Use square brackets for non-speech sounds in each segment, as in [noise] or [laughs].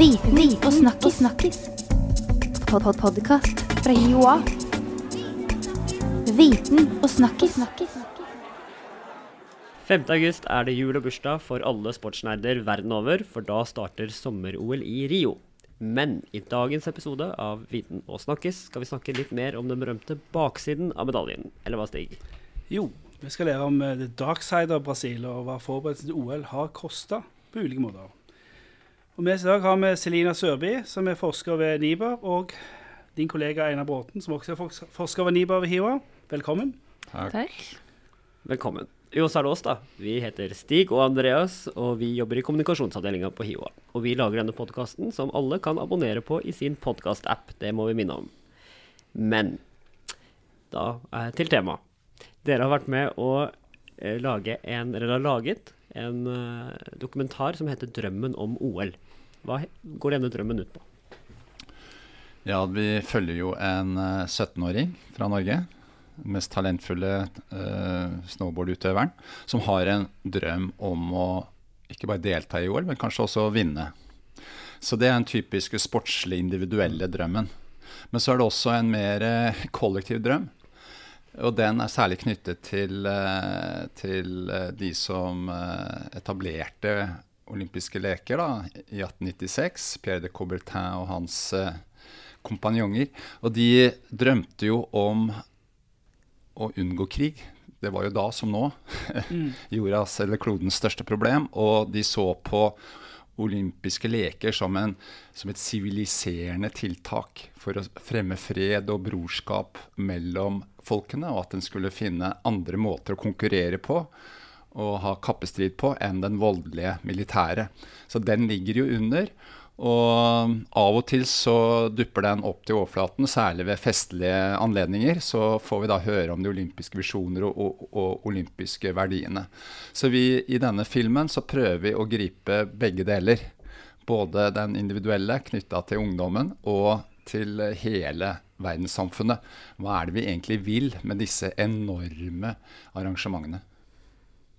Viten og snakkis. snakkis. Pod -pod Podkast fra Joa. Viten og snakkis. 5. august er det jul og bursdag for alle sportsnerder verden over, for da starter sommer-OL i Rio. Men i dagens episode av Viten og snakkis skal vi snakke litt mer om den berømte baksiden av medaljen. Eller hva, Stig? Jo, vi skal lære om eh, the dark side av Brasil og hva forberedelsen til OL har kosta på ulike måter. Og Med oss i dag har vi Selina Sørby, som er forsker ved NIBR, og din kollega Einar Bråten, som også er forsker ved NIBR ved HiOA. Velkommen. Takk. Takk. Velkommen. Jo, så er det oss, da. Vi heter Stig og Andreas, og vi jobber i kommunikasjonsavdelinga på HiOA. Og vi lager denne podkasten som alle kan abonnere på i sin podkast-app. Det må vi minne om. Men da eh, til temaet. Dere har vært med å eh, lage en, eller har laget en eh, dokumentar som heter 'Drømmen om OL'. Hva går denne drømmen ut på? Ja, vi følger jo en eh, 17-åring fra Norge. Mest talentfulle uh, snowboardutøveren. Som har en drøm om å ikke bare delta i OL, men kanskje også vinne. Så det er den typiske sportslige, individuelle drømmen. Men så er det også en mer eh, kollektiv drøm. Og den er særlig knyttet til, eh, til eh, de som eh, etablerte olympiske leker da, i 1896. Pierre de Coubertin og hans eh, kompanjonger. Og de drømte jo om å unngå krig. Det var jo da som nå [laughs] jordas eller klodens største problem. Og de så på olympiske leker som, en, som et siviliserende tiltak for å fremme fred og brorskap mellom folkene, og at en skulle finne andre måter å konkurrere på og ha kappestrid på enn den voldelige militære. Så den ligger jo under. Og av og til så dupper den opp til overflaten, særlig ved festlige anledninger. Så får vi da høre om de olympiske visjoner og, og, og olympiske verdiene. Så vi, i denne filmen så prøver vi å gripe begge deler. Både den individuelle knytta til ungdommen og til hele verdenssamfunnet. Hva er det vi egentlig vil med disse enorme arrangementene?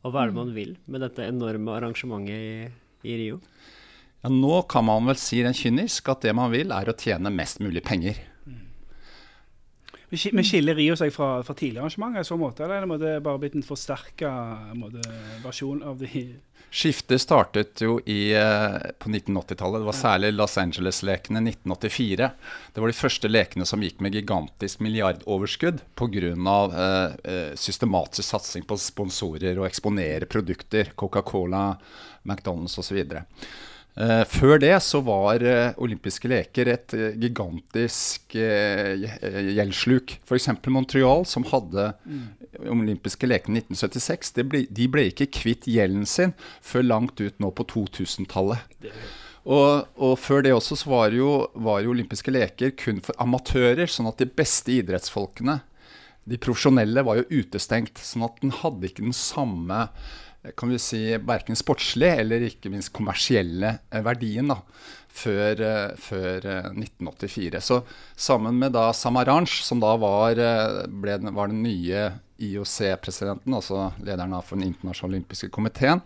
Og hva er det man vil med dette enorme arrangementet i, i Rio? Ja, nå kan man vel si rent kynisk at det man vil, er å tjene mest mulig penger. Men skiller Rio seg fra, fra tidligere arrangementer i så måte, eller er det bare blitt en forsterka versjon av de Skiftet startet jo i, eh, på 1980-tallet. Det var særlig Los Angeles-lekene 1984. Det var de første lekene som gikk med gigantisk milliardoverskudd pga. Eh, eh, systematisk satsing på sponsorer og eksponere produkter. Coca-Cola, McDonald's osv. Eh, før det så var eh, olympiske leker et eh, gigantisk gje- gjeldssluk. F.eks. Montreal, som hadde olympiske lekene i 1976, det ble, de ble ikke kvitt gjelden sin før langt ut nå på 2000-tallet. Og, og før det også så var jo, var jo olympiske leker kun for amatører, sånn at de beste idrettsfolkene, de profesjonelle, var jo utestengt. Sånn at den hadde ikke den samme kan vi si, verken sportslige eller ikke minst kommersielle eh, verdien da, før, eh, før eh, 1984. Så sammen med da Samaranch, som da var, eh, ble, var den nye IOC-presidenten, altså lederen for den internasjonale olympiske komiteen,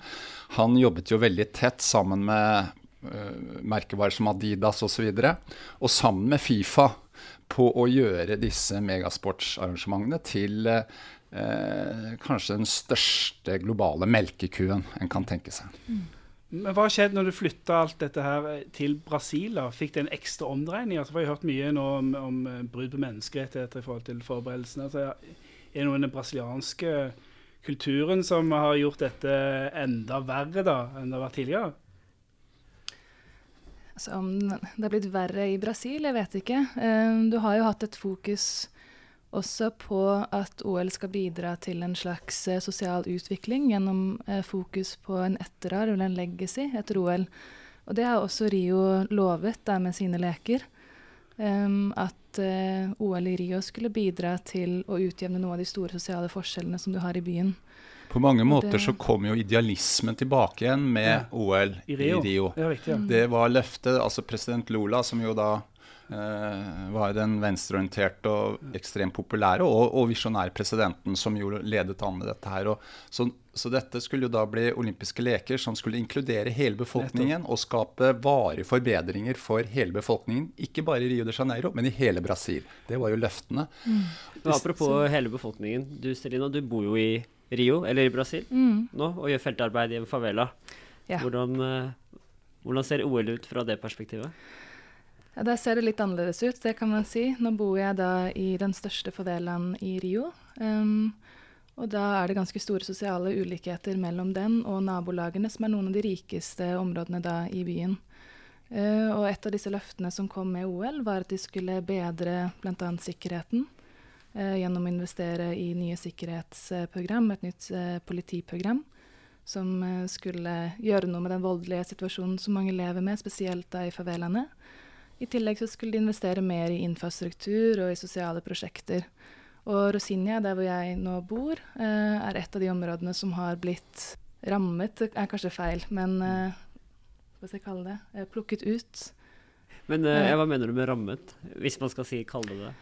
han jobbet jo veldig tett sammen med uh, merkevarer som Adidas osv. Og, så og sammen med Fifa på å gjøre disse megasportsarrangementene til eh, eh, kanskje den største globale melkekuen en kan tenke seg. Men hva skjedde når du flytta alt dette her eh, til Brasil? da? Fikk det en ekstra omdreining? Altså, for jeg har hørt mye nå om, om eh, brudd på menneskerettigheter i forhold til forberedelsene. Altså, er det noe i den brasilianske kulturen som har gjort dette enda verre da, enn det har vært tidligere? Altså, om det har blitt verre i Brasil, jeg vet ikke. Eh, Du har jo hatt et fokus også på at OL skal bidra til en slags eh, sosial utvikling gjennom eh, fokus på en etterarv eller en legacy etter OL. Og det har også Rio lovet der med sine leker. Um, at eh, OL i Rio skulle bidra til å utjevne noen av de store sosiale forskjellene som du har i byen. På mange måter det- så kom jo idealismen tilbake igjen med Ja. OL I Rio? i Rio. Ja, riktig. Ja. Det var løftet, altså president Lula, som jo da var den venstreorienterte og ekstremt populære og, og visjonære presidenten som jo ledet an med dette her. Og, så, så, dette skulle jo da bli olympiske leker som skulle inkludere hele befolkningen og skape varige forbedringer for hele befolkningen. Ikke bare i Rio de Janeiro, men i hele Brasil. Det var jo løftene. Mm. Apropos hele befolkningen. Du Selina, du bor jo i Rio, eller i Brasil, Mm. nå, og gjør feltarbeid i en favela. Ja. Hvordan, eh, hvordan ser OL ut fra det perspektivet? Der ser det litt annerledes ut, det kan man si. Nå bor jeg da i den største favelaen i Rio. Um, og da er det ganske store sosiale ulikheter mellom den og nabolagene, som er noen av de rikeste områdene da i byen. Uh, og et av disse løftene som kom med OL, var at de skulle bedre bl.a. sikkerheten uh, gjennom å investere i nye sikkerhetsprogram, et nytt uh, politiprogram. Som skulle gjøre noe med den voldelige situasjonen som mange lever med, spesielt da i favelaene. I tillegg så skulle de investere mer i infrastruktur og i sosiale prosjekter. Og Rosinia, der hvor jeg nå bor, eh, er et av de områdene som har blitt rammet, er kanskje feil, men eh, hva skal jeg kalle det? Eh, plukket ut. Men Ja. hva mener du med rammet, hvis man skal si, kalle det?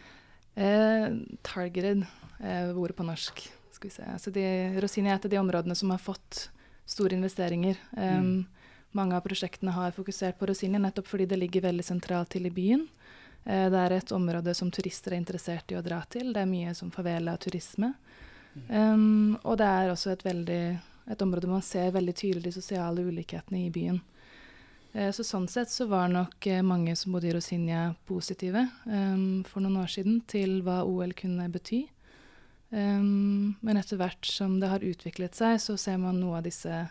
Eh, targeted, eh, ordet på norsk. Skal vi se. Altså de, Rosinha er et av de områdene som har fått store investeringer. Um, Mange av prosjektene har fokusert på Rosinia, nettopp fordi det ligger veldig sentralt til i byen. Eh, det er et område som turister er interessert i å dra til. Det er mye som favela og turisme. Um, og det er også et, veldig, et område man ser veldig tydelig de sosiale ulikhetene i byen. Eh, så sånn sett så var nok eh, mange som bodde i Rosinia positive um, for noen år siden til hva OL kunne bety. Um, men etter hvert som det har utviklet seg, så ser man noe av disse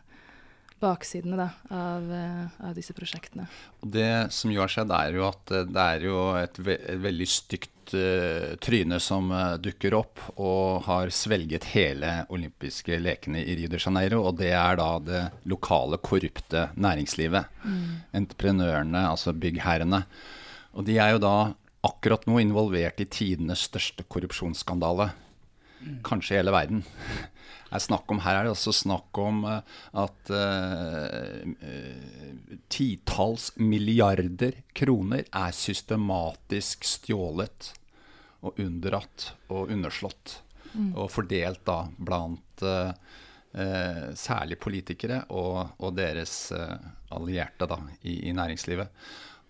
baksidene da, av, eh, av disse prosjektene. Det som jo har skjedd, er jo at eh, det er jo et, ve et veldig stygt uh, tryne som uh, dukker opp og har svelget hele olympiske lekene i Rio de Janeiro. Og det er da det lokale, korrupte næringslivet. Entreprenørene, altså byggherrene. Og de er jo da akkurat nå involvert i tidenes største korrupsjonsskandale. Kanskje i hele verden. Er snakk om, her er det også snakk om eh, at eh, titalls milliarder kroner er systematisk stjålet og unndratt og underslått. Og fordelt da blant uh, særlig politikere og, og deres allierte da, i, i næringslivet.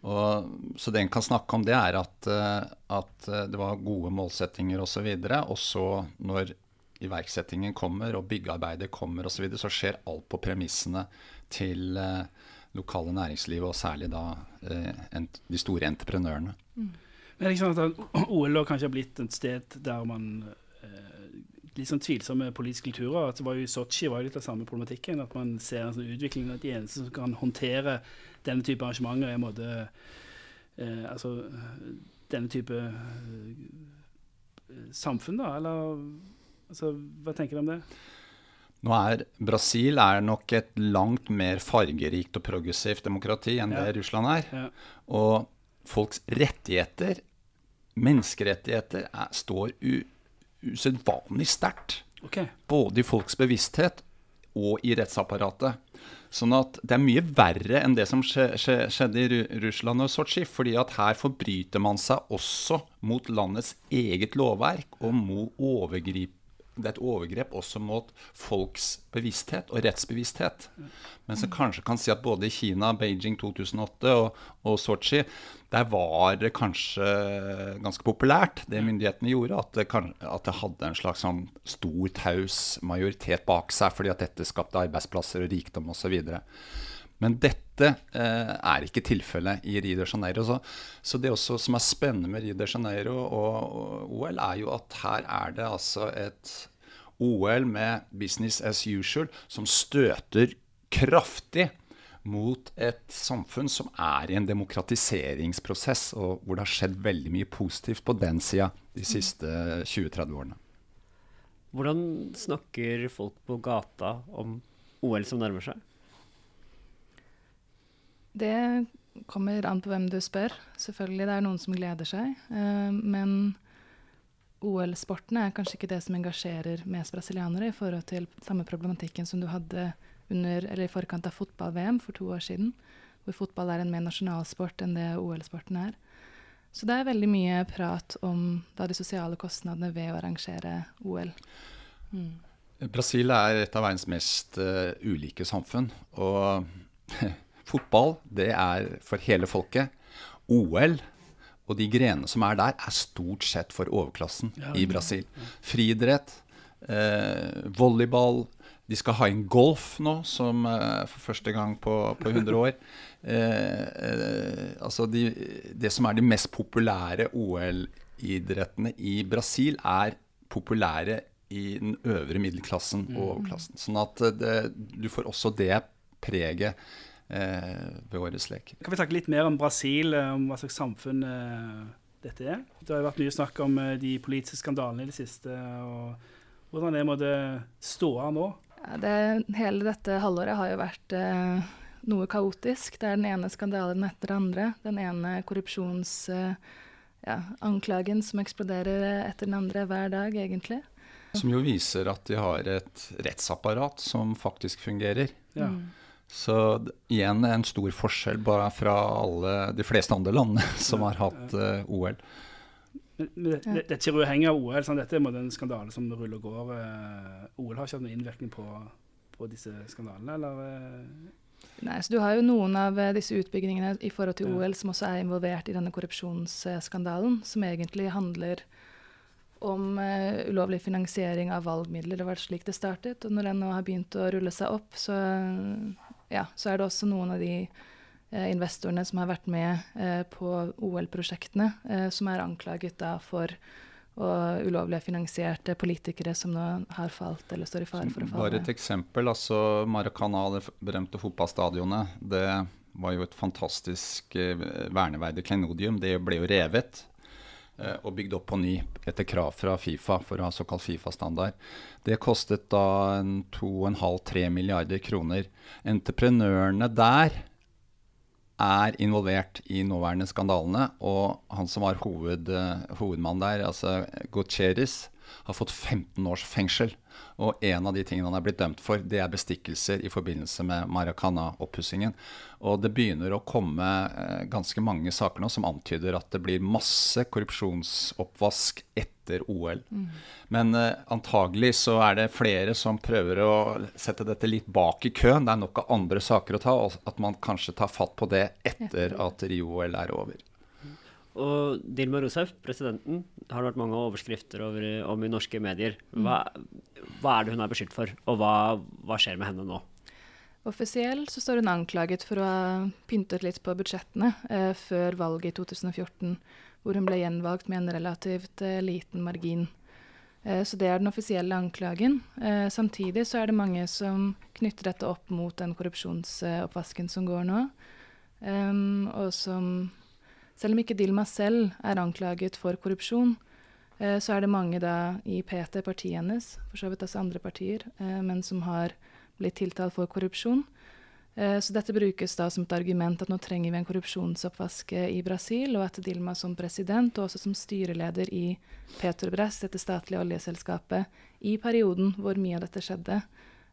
Og, så det en kan snakke om, det er at, at det var gode målsettinger osv. Og, så og så når iverksettingen kommer og byggearbeidet kommer osv., så, videre, så skjer alt på premissene til eh, lokale næringslivet, og særlig da eh, de store entreprenørene. Men det ikke sånn at [clears throat] OL da kanskje har blitt et sted der man eh, Litt sånn tvilsomme politiske kulturer. at det var jo Sotsji var jo litt av samme problematikken. At man ser en sånn utvikling at de eneste som kan håndtere denne type arrangementer, er en måte eh, Altså denne type samfunn, da? Eller altså, hva tenker du om det? Nå er Brasil er nok et langt mer fargerikt og progressivt demokrati enn Ja. det Russland er. Ja. Og folks rettigheter, menneskerettigheter, er, står usedvanlig sterkt. Okay. Både i folks bevissthet og i rettsapparatet. Sånn at det er mye verre enn det som skje, skje, skjedde i Russland og Sotsji. fordi at her forbryter man seg også mot landets eget lovverk og må overgripe det er et overgrep også mot folks bevissthet og rettsbevissthet. Mens en kanskje kan si at både i Kina, Beijing 2008 og, og Sotsji, der var det kanskje ganske populært, det myndighetene gjorde, at det, kan, at det hadde en slags sånn stor, taus majoritet bak seg, fordi at dette skapte arbeidsplasser og rikdom osv. Men dette eh, er ikke tilfellet i Rio de Janeiro. Så, så det også som er spennende med Rio de Janeiro og, og OL, er jo at her er det altså et OL med business as usual som støter kraftig mot et samfunn som er i en demokratiseringsprosess, og hvor det har skjedd veldig mye positivt på den sida de siste 20-30 årene. Hvordan snakker folk på gata om OL som nærmer seg? Det kommer an på hvem du spør. Selvfølgelig det er noen som gleder seg. eh, men OL-sportene er kanskje ikke det som engasjerer mest brasilianere i forhold til samme problematikken som du hadde under, i forkant av fotball-VM for to år siden, hvor fotball er en mer nasjonalsport enn det OL-sporten er. Så det er veldig mye prat om da, de sosiale kostnadene ved å arrangere OL. Mm. Brasil er et av verdens mest uh, ulike samfunn. Og [laughs] fotball, det er for hele folket. OL og de grenene som er der, er stort sett for overklassen ja, i Brasil. Friidrett, eh, volleyball De skal ha inn golf nå, som eh, for første gang på, på 100 år. [laughs] Eh, eh, altså de, det som er de mest populære OL-idrettene i Brasil, er populære i den øvre middelklassen og mm. overklassen. Sånn at eh, det, du får også det preget ved årets lek. Kan vi snakke litt mer om Brasil, eh, om hva slags samfunn eh, dette er? Det har jo vært mye snakk om eh, de politiske skandalene i det siste. og Hvordan det måtte stå av nå? Ja, det, hele dette halvåret har jo vært eh, noe kaotisk. Det er den ene skandalen etter den andre. Den ene korrupsjonsanklagen ja, som eksploderer etter den andre hver dag, egentlig. Som jo viser at de har et rettsapparat som faktisk fungerer. Ja. Mm. Så igjen en stor forskjell bare fra alle, de fleste andre landene [laughs] som har hatt uh, OL. Dette det, er ikke uavhengig av OL. Sånn, dette er en skandale som ruller og går. Uh, OL har ikke hatt noen innvirkning på, på disse skandalene, eller? Uh? Nei, så Du har jo noen av disse utbyggingene i forhold til OL som også er involvert i denne korrupsjonsskandalen, som egentlig handler om uh, ulovlig finansiering av valgmidler. Det var slik det startet. Og når den nå har begynt å rulle seg opp, så ja, så er det også noen av de eh, investorene som har vært med eh, på OL-prosjektene, eh, som er anklaget da for og ulovlig finansierte politikere som nå har falt eller står i fare for å falle. Bare et eksempel. altså Maracana, det berømte fotballstadionet, det var jo et fantastisk verneverdig klenodium. Det ble jo revet. Eh, og bygd opp på ny etter krav fra Fifa for å ha såkalt Fifa-standard. Det kostet da 2,5-3 milliarder kroner. Entreprenørene der er involvert i nåværende skandalene, og han som var hoved, uh, hovedmann der, altså Gutierrez, har fått 15 års fengsel. Og en av de tingene han er blitt dømt for, det er bestikkelser i forbindelse med Maracana-oppussingen. Og det begynner å komme eh, ganske mange saker nå som antyder at det blir masse korrupsjonsoppvask etter OL. Mm. Men eh, antagelig så er det flere som prøver å sette dette litt bak i køen. Det er nok av andre saker å ta, og at man kanskje tar fatt på det etter at Rio-OL er over. Og Dilma Rousseff, presidenten, har det vært mange overskrifter over, om i norske medier. Hva, hva, er det hun er beskyldt for, og hva, hva skjer med henne nå? Offisielt så står hun anklaget for å ha pyntet litt på budsjettene eh, før valget i 2014, hvor hun ble gjenvalgt med en relativt eh, liten margin. Eh, så det er den offisielle anklagen. Eh, samtidig så er det mange som knytter dette opp mot den korrupsjonsoppvasken som går nå, og som selv om ikke Dilma selv er anklaget for korrupsjon, eh, så er det mange da i PT, partiet hennes, for så vidt også andre partier, eh, men som har blitt tiltalt for korrupsjon. Eh, så dette brukes da som et argument at nå trenger vi en korrupsjonsoppvask i Brasil, og at Dilma som president og også som styreleder i Petrobras, dette statlige oljeselskapet, i perioden hvor mye av dette skjedde,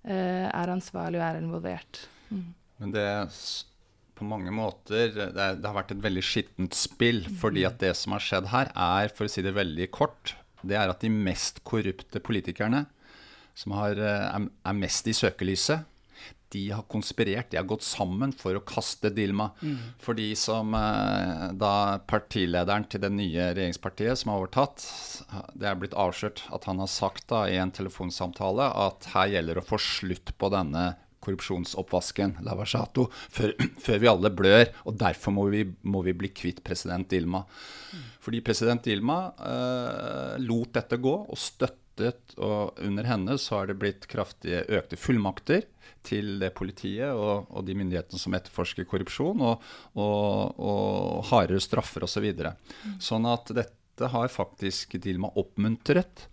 er ansvarlig og er involvert. Mm. Men det på mange måter det, er, det, har vært et veldig skittent spill. Fordi at det som har skjedd her, er, for å si det veldig kort, det er at de mest korrupte politikerne, som har, eh, er, mest i søkelyset, de har konspirert, de har gått sammen for å kaste Dilma. Mm. For de som eh, da partilederen til det nye regjeringspartiet som har overtatt, det er blitt avslørt at han har sagt da i en telefonsamtale at her gjelder det å få slutt på denne korrupsjonsoppvasken, Lavachato, før, [clears throat] før, vi alle blør. Og derfor må vi, må vi bli kvitt president Dilma. Fordi president Dilma eh, lot dette gå og støttet, og under henne så har det blitt kraftige økte fullmakter til det politiet og, og de myndighetene som etterforsker korrupsjon, og, og, og hardere straffer osv. Så videre. sånn at dette har faktisk Dilma oppmuntret.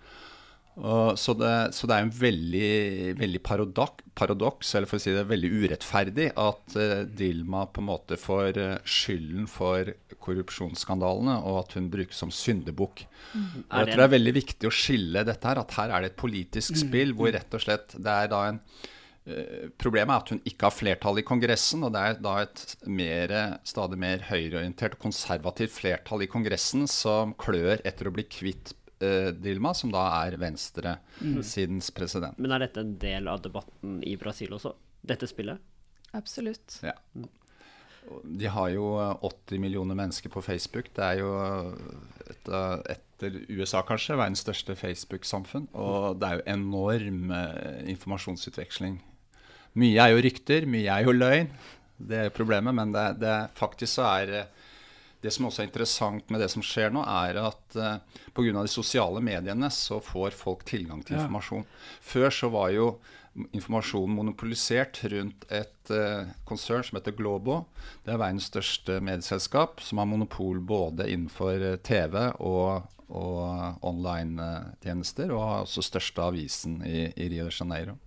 Så, det, så, det, er en veldig, veldig paradok, paradoks, eller for å si det veldig urettferdig, at uh, Dilma på en måte får uh, skylden for korrupsjonsskandalene, og at hun brukes som syndebukk. Mm. Jeg tror det er veldig viktig å skille dette her, at her er det et politisk mm. spill hvor rett og slett det er da en Eh, problemet er at hun ikke har flertall i Kongressen, og det er da et mer, stadig mer høyreorientert og konservativt flertall i Kongressen som klør etter å bli kvitt uh, Dilma, som da er venstresidens president. Men er dette en del av debatten i Brasil også? Dette spillet? Absolutt. Ja. De har jo 80 millioner mennesker på Facebook. Det er jo et, etter USA kanskje verdens største Facebook-samfunn. Og det er jo enorm informasjonsutveksling mye er jo rykter, mye er jo løgn. Det er jo problemet. Men det, det, faktisk så er det som også er interessant med det som skjer nå, er at uh, eh, pga. de sosiale mediene så får folk tilgang til informasjon. Ja. Før så var jo informasjonen monopolisert rundt et uh, konsern som heter Globo. Det er verdens største medieselskap, som har monopol både innenfor uh, TV og, og online-tjenester, og har også største avisen i, i Rio de Janeiro.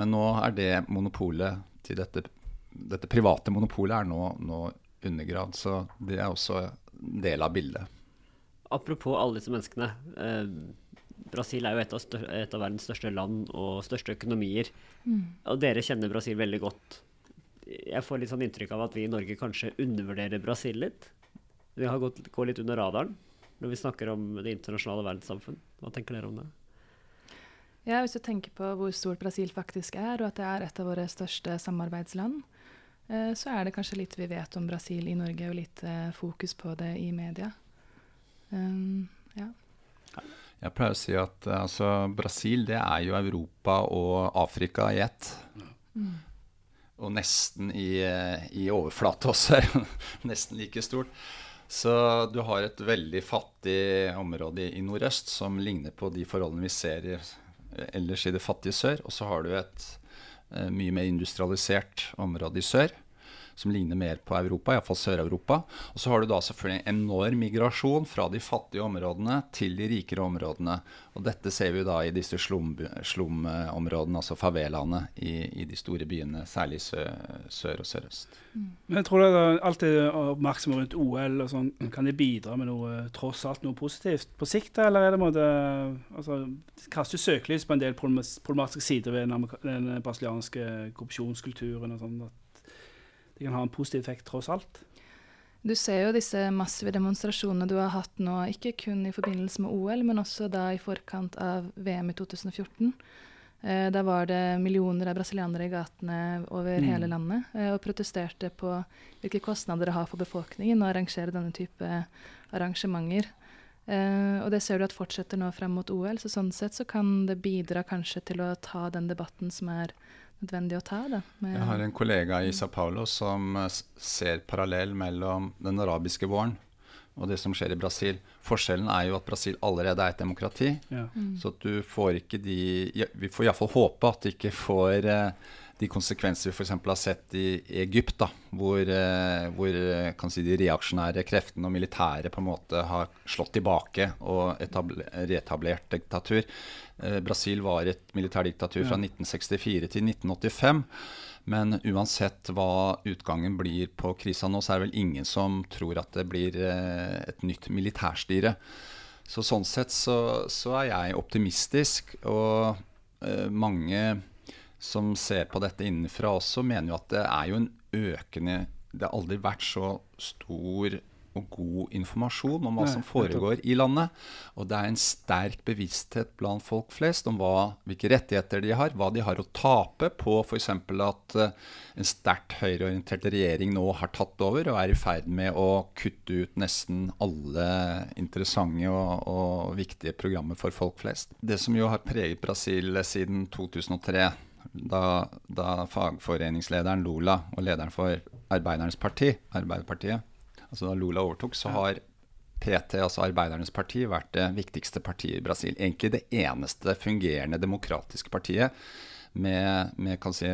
Men nå er det monopolet til dette, dette private monopolet er nå, nå undergravd. Så det er også en del av bildet. Apropos alle disse menneskene. Eh, Brasil er jo et av, større, et av, verdens største land og største økonomier. Mm. Og dere kjenner Brasil veldig godt. Jeg får litt sånn inntrykk av at vi i Norge kanskje undervurderer Brasil litt. Vi har gått, går litt under radaren når vi snakker om det internasjonale verdenssamfunn. Hva tenker dere om det? Ja, Hvis du tenker på hvor stort Brasil faktisk er, og at det er et av våre største samarbeidsland, så er det kanskje litt vi vet om Brasil i Norge, og litt eh, fokus på det i media. Um, ja. Jeg pleier å si at eh, altså, Brasil det er jo Europa og Afrika i ett. Mm. Og nesten i, i overflate også. [laughs] nesten like stort. Så du har et veldig fattig område i nordøst som ligner på de forholdene vi ser i ellers i det fattige sør. Og så har du et eh, mye mer industrialisert område i sør som ligner mer på Europa, iallfall Sør-Europa. Og så har du da selvfølgelig en enorm migrasjon fra de fattige områdene til de rikere områdene. Og dette ser vi da i disse slumområdene, slum altså favelaene i, i, de store byene, særlig sør, sør og sørøst. Mm. Men jeg tror det er alltid oppmerksomhet rundt OL og sånn. Kan det bidra med noe tross alt noe positivt på sikt, eller er det måte altså, Kaster søkelys på en del problematiske sider ved den brasilianske korrupsjonskulturen og sånn? Det kan ha en positiv effekt tross alt. Du ser jo disse massive demonstrasjonene du har hatt nå, ikke kun i forbindelse med OL, men også da i forkant av VM i 2014. Eh, da var det millioner av brasilianere i gatene over mm. hele landet eh, og protesterte på hvilke kostnader det har for befolkningen å arrangere denne type arrangementer. Eh, og det ser du at fortsetter nå frem mot OL, så sånn sett så kan det bidra kanskje til å ta den debatten som er nødvendig å ta. det. Jeg har en kollega i Sa Paulo som eh, ser parallell mellom den arabiske våren og det som skjer i Brasil. Forskjellen er jo at Brasil allerede er et demokrati. Ja. Mm. Så du får ikke de Vi får iallfall håpe at de ikke får eh, de konsekvenser vi f.eks. har sett i Egypt, da, hvor, eh, hvor eh, si, de reaksjonære kreftene og militæret på en måte har slått tilbake og reetablert diktatur. Eh, Brasil var et militærdiktatur fra 1964 til 1985. Men uansett hva utgangen blir på krisa nå, så er det vel ingen som tror at det blir et nytt militærstyre. Så sånn sett så, så er jeg optimistisk. Og mange som ser på dette innenfra også, mener jo at det er jo en økende Det har aldri vært så stor og god informasjon om hva som foregår i landet. Og det er en sterk bevissthet blant folk flest om hva, hvilke rettigheter de har, hva de har å tape på f.eks. at uh, en sterkt høyreorientert regjering nå har tatt over og er i ferd med å kutte ut nesten alle interessante og, og viktige programmer for folk flest. Det som jo har preget Brasil siden 2003 da, da, fagforeningslederen Lula og lederen for Arbeidernes parti, Arbeiderpartiet, altså da Lula overtok, så har PT, altså Arbeidernes parti, vært det viktigste partiet i Brasil. Egentlig det eneste fungerende demokratiske partiet med, med si,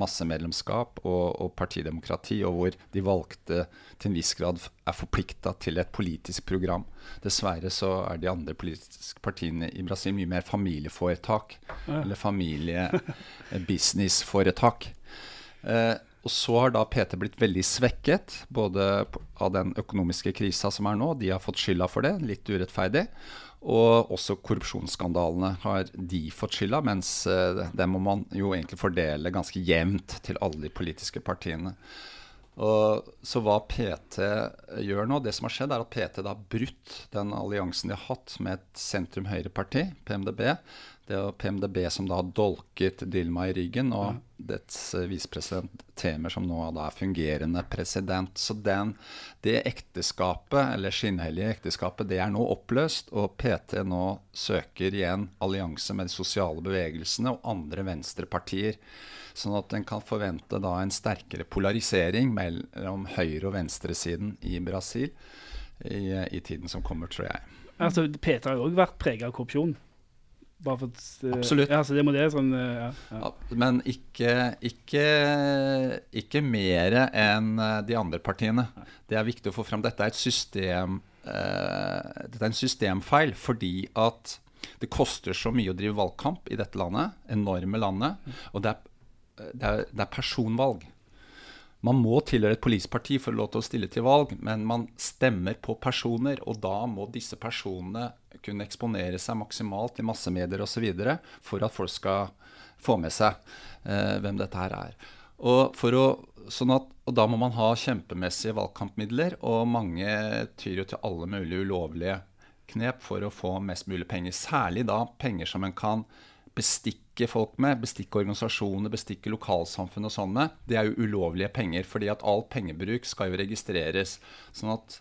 massemedlemskap og, og, partidemokrati, og hvor de valgte til en viss grad er forplikta til et politisk program. Dessverre så er de andre politiske partiene i Brasil mye mer familieforetak. Ja. Eller familiebusinessforetak. Eh, og så har da PT blitt veldig svekket, både av den økonomiske krisa som er nå, de har fått skylda for det, litt urettferdig. Og også korrupsjonsskandalene har de fått skylda, mens eh, det må man jo egentlig fordele ganske jevnt til alle de politiske partiene. Og så hva PT gjør nå, det som har skjedd er at PT har brutt den alliansen de har hatt med et sentrum-høyre-parti, PMDB. Det er PMDB som da har dolket Dilma i ryggen, og ja. dets uh, visepresident Temer som nå da er fungerende president. Så den, det ekteskapet, eller skinnhellige ekteskapet, det er nå oppløst, og PT nå søker igjen allianse med de sosiale bevegelsene og andre venstrepartier. Sånn at en kan forvente da en sterkere polarisering mellom høyre- og venstresiden i Brasil i, i, tiden som kommer, tror jeg. Altså, PT har jo òg vært prega av korrupsjon. For, uh, Absolutt. Ja, så det må det sånn, uh, ja. Men ikke, ikke, ikke mer enn de andre partiene. Det er viktig å få fram. Dette er et system uh, Dette er en systemfeil fordi at det koster så mye å drive valgkamp i dette landet, enorme landet. Og det er det er, det er, personvalg. Man må tilhøre et politisk parti for å lov til å stille til valg, men man stemmer på personer, og da må disse personene kunne eksponere seg maksimalt i massemedier osv. for at folk skal få med seg eh, hvem dette her er. Og, å, sånn at, og, da må man ha kjempemessige valgkampmidler, og mange tyr jo til alle mulige ulovlige knep for å få mest mulig penger. Særlig da penger som en kan bestikke folk med, bestikke organisasjoner, bestikke lokalsamfunn og sånn med, det er jo ulovlige penger. fordi at all pengebruk skal jo registreres. Sånn at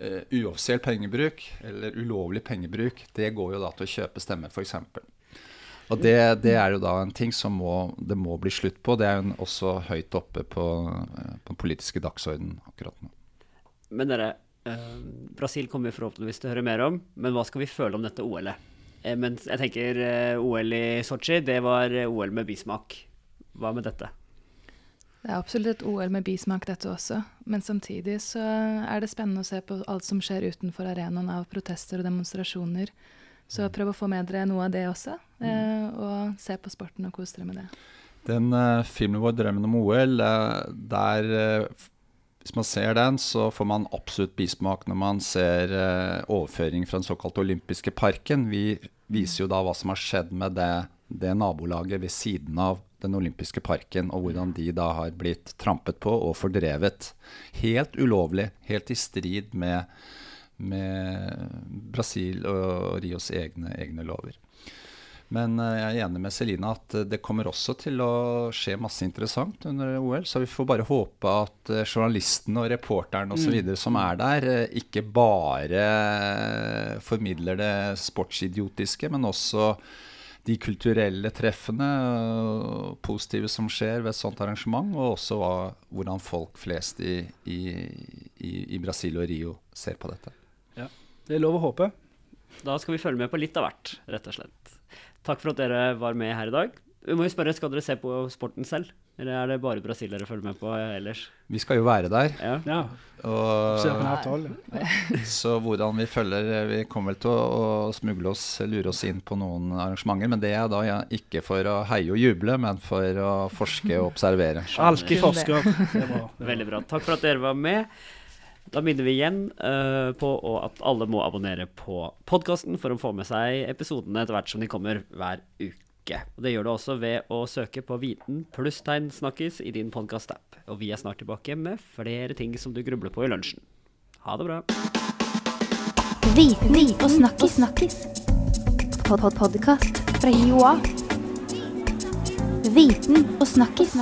uh, uoffisiell pengebruk, eller ulovlig pengebruk, det går jo da til å kjøpe stemmer, f.eks. Og det, det, er jo da en ting som må, det må bli slutt på. Det er jo også høyt oppe på, uh, på den politiske dagsordenen akkurat nå. Men dere, uh, Brasil kommer vi forhåpentligvis til å høre mer om. Men hva skal vi føle om dette OL-et? Eh, men jeg tenker eh, OL i Sotsji, det var eh, OL med bismak. Hva med dette? Det er absolutt et OL med bismak, dette også. Men samtidig så er det spennende å se på alt som skjer utenfor arenaen av protester og demonstrasjoner. Så mm. prøv å få med dere noe av det også, mm. og se på sporten og kos dere med det. Den uh, filmen vår 'Drømmen om OL', uh, der uh, hvis man ser den, så får man absolutt bismak når man ser uh, overføring fra den såkalte olympiske parken. Vi viser jo da hva som har skjedd med det, det, nabolaget ved siden av den olympiske parken, og hvordan de da har blitt trampet på og fordrevet. Helt ulovlig, helt i strid med, med Brasil og Rios egne, egne lover. Men eh, jeg er enig med Selina at eh, det kommer også til å skje masse interessant under OL. Så vi får bare håpe at journalisten journalistene og reporterne osv. Mm. som er der, ikke bare formidler det sportsidiotiske, men også de kulturelle treffene positive som skjer ved et sånt arrangement, og også hva, hvordan folk flest i, i, i, i Brasil og Rio ser på dette. Ja, Det er lov å håpe. Da skal vi følge med på litt av hvert, rett og slett. Takk for at dere var med her i dag. Vi må jo spørre, Skal dere se på sporten selv, eller er det bare Brasil dere følger med på ellers? Vi skal jo være der. Ja. ja. Og, [laughs] så hvordan vi følger Vi kommer vel til å, å, smugle oss, lure oss inn på noen arrangementer. Men det er da ja, ikke for å heie og juble, men for å forske og observere. Alltid forsker. Veldig bra. Takk for at dere var med. Da minner vi igjen uh, på at alle må abonnere på podkasten for å få med seg episodene etter hvert som de kommer hver uke. Og Det gjør du også ved å søke på Viten plusstegn snakkis i din podkast-app. Og vi er snart tilbake med flere ting som du grubler på i lunsjen. Ha det bra. Viten og snakkis. snakkis. Pod -pod Podkast fra Joa. Viten og snakkis.